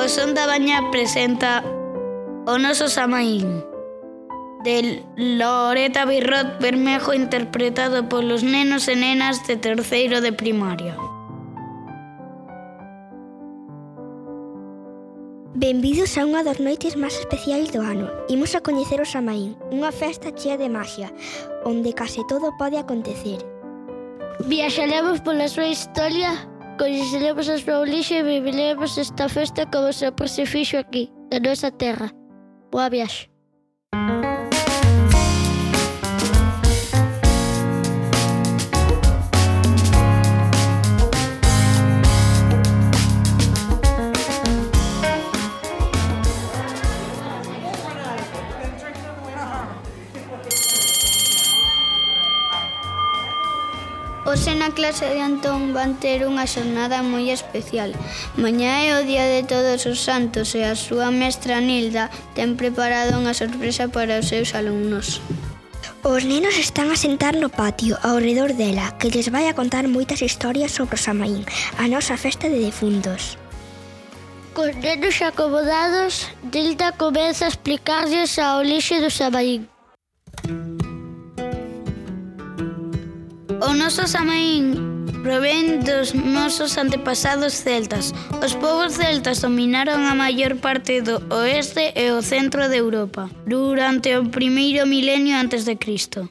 O Son da Baña presenta O noso Samaín de Loreta Birrot Bermejo interpretado polos nenos e nenas de terceiro de primaria. Benvidos a unha das noites máis especiais do ano. Imos a coñecer o Samaín, unha festa chea de magia, onde case todo pode acontecer. Viaxaremos pola súa historia Coñeceremos a súa orixe e viviremos esta festa como sempre se fixo aquí, na nosa terra. Boa viaxe. Hoxe na clase de Antón van ter unha xornada moi especial. Mañá é o Día de Todos os Santos e a súa mestra Nilda ten preparado unha sorpresa para os seus alumnos. Os nenos están a sentar no patio ao redor dela, que lles vai a contar moitas historias sobre o Samaín, a nosa festa de defuntos. Cos nenos acomodados, Dilda comeza a explicarlles a orixe do Samaín. O noso xamaín provén dos nosos antepasados celtas. Os povos celtas dominaron a maior parte do oeste e o centro de Europa durante o primeiro milenio antes de Cristo.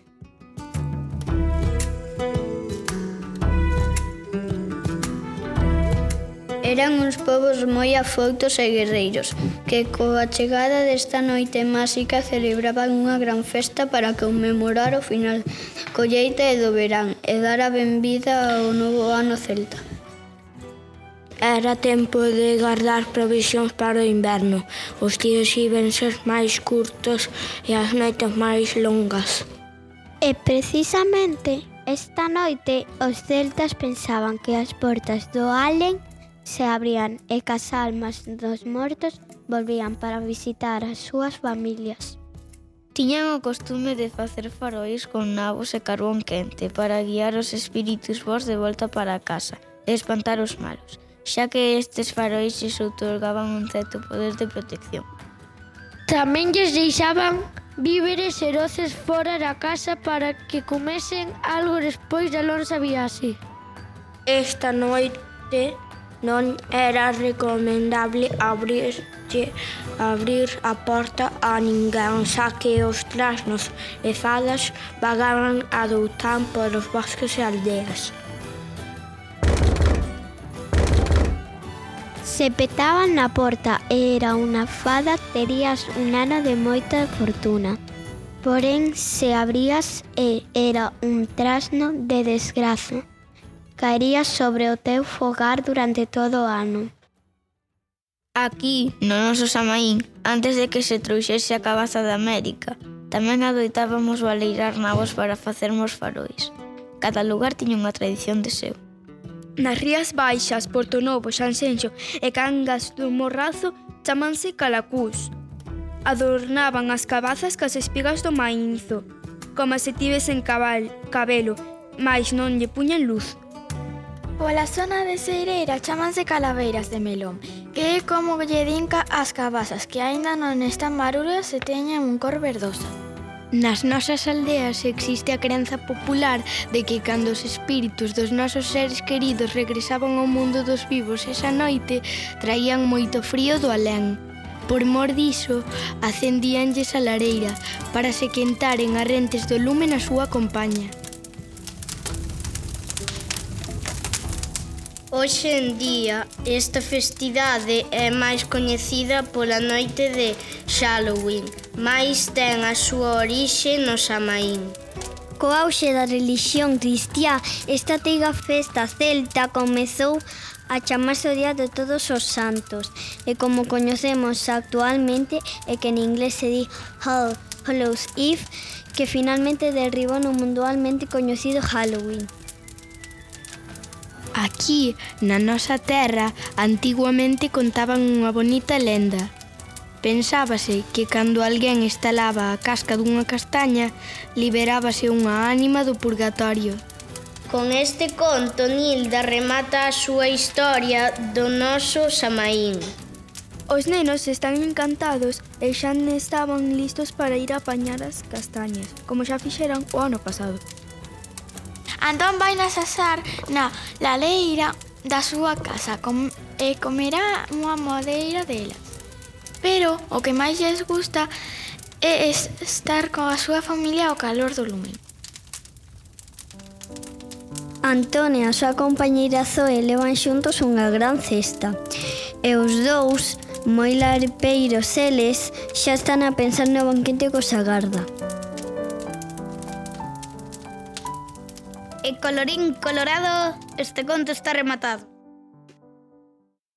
Eran uns povos moi afoutos e guerreiros, que coa chegada desta noite máxica celebraban unha gran festa para conmemorar o final colleita e do verán, e dar a benvida ao novo ano celta. Era tempo de guardar provisións para o inverno. Os días iban ser máis curtos e as noites máis longas. E precisamente esta noite os celtas pensaban que as portas do Allen se abrían e que as almas dos mortos volvían para visitar as súas familias. Tiñan o costume de facer farois con nabos e carbón quente para guiar os espíritus vos de volta para a casa e espantar os malos, xa que estes farois lles outorgaban un certo poder de protección. Tamén lles deixaban víveres e roces fora da casa para que comesen algo despois da lonsa viaxe. Esta noite non era recomendable abrirlle abrir a porta a ninguén, xa que os trasnos e fadas vagaban a por polos bosques e aldeas. Se petaban na porta e era unha fada, terías un ano de moita fortuna. Porén, se abrías e era un trasno de desgraza caería sobre o teu fogar durante todo o ano. Aquí, no noso Samaín, antes de que se trouxese a cabaza de América, tamén adoitábamos valeirar nabos para facermos farois. Cada lugar tiña unha tradición de seu. Nas Rías Baixas, Porto Novo, Sanxenxo e Cangas do Morrazo chamanse calacús. Adornaban as cabazas cas espigas do maínzo, como se tivesen cabal, cabelo, mais non lle puñan luz. Pola zona de Seireira chamanse calaveiras de melón, que é como lle dinca as cabazas que aínda non están maduras e teñen un cor verdosa. Nas nosas aldeas existe a crenza popular de que cando os espíritus dos nosos seres queridos regresaban ao mundo dos vivos esa noite, traían moito frío do alén. Por mor diso, acendíanlles a lareira para se quentaren a rentes do lume na súa compañía. Hoxe en día esta festividade é máis coñecida pola noite de Halloween, máis ten a súa orixe no Samaín. Co auxe da religión cristiá, esta teiga festa celta comezou a chamarse o Día de Todos os Santos, e como coñecemos actualmente é que en inglés se di Hall, Hallows Eve, que finalmente derribou no mundialmente coñecido Halloween. Aquí, na nosa terra, antiguamente contaban unha bonita lenda. Pensábase que cando alguén estalaba a casca dunha castaña, liberábase unha ánima do purgatorio. Con este conto, Nilda remata a súa historia do noso Samaín. Os nenos están encantados e xa estaban listos para ir a apañar as castañas, como xa fixeran o ano pasado. Antón vai asasar na laleira da súa casa com, e comerá unha modeira dela. Pero o que máis lles gusta é estar coa súa familia ao calor do lume. Antón e a súa compañeira Zoe levan xuntos unha gran cesta e os dous, moi larpeiros eles, xa están a pensar no banquete que os agarda. Colorín colorado, este conto está rematado.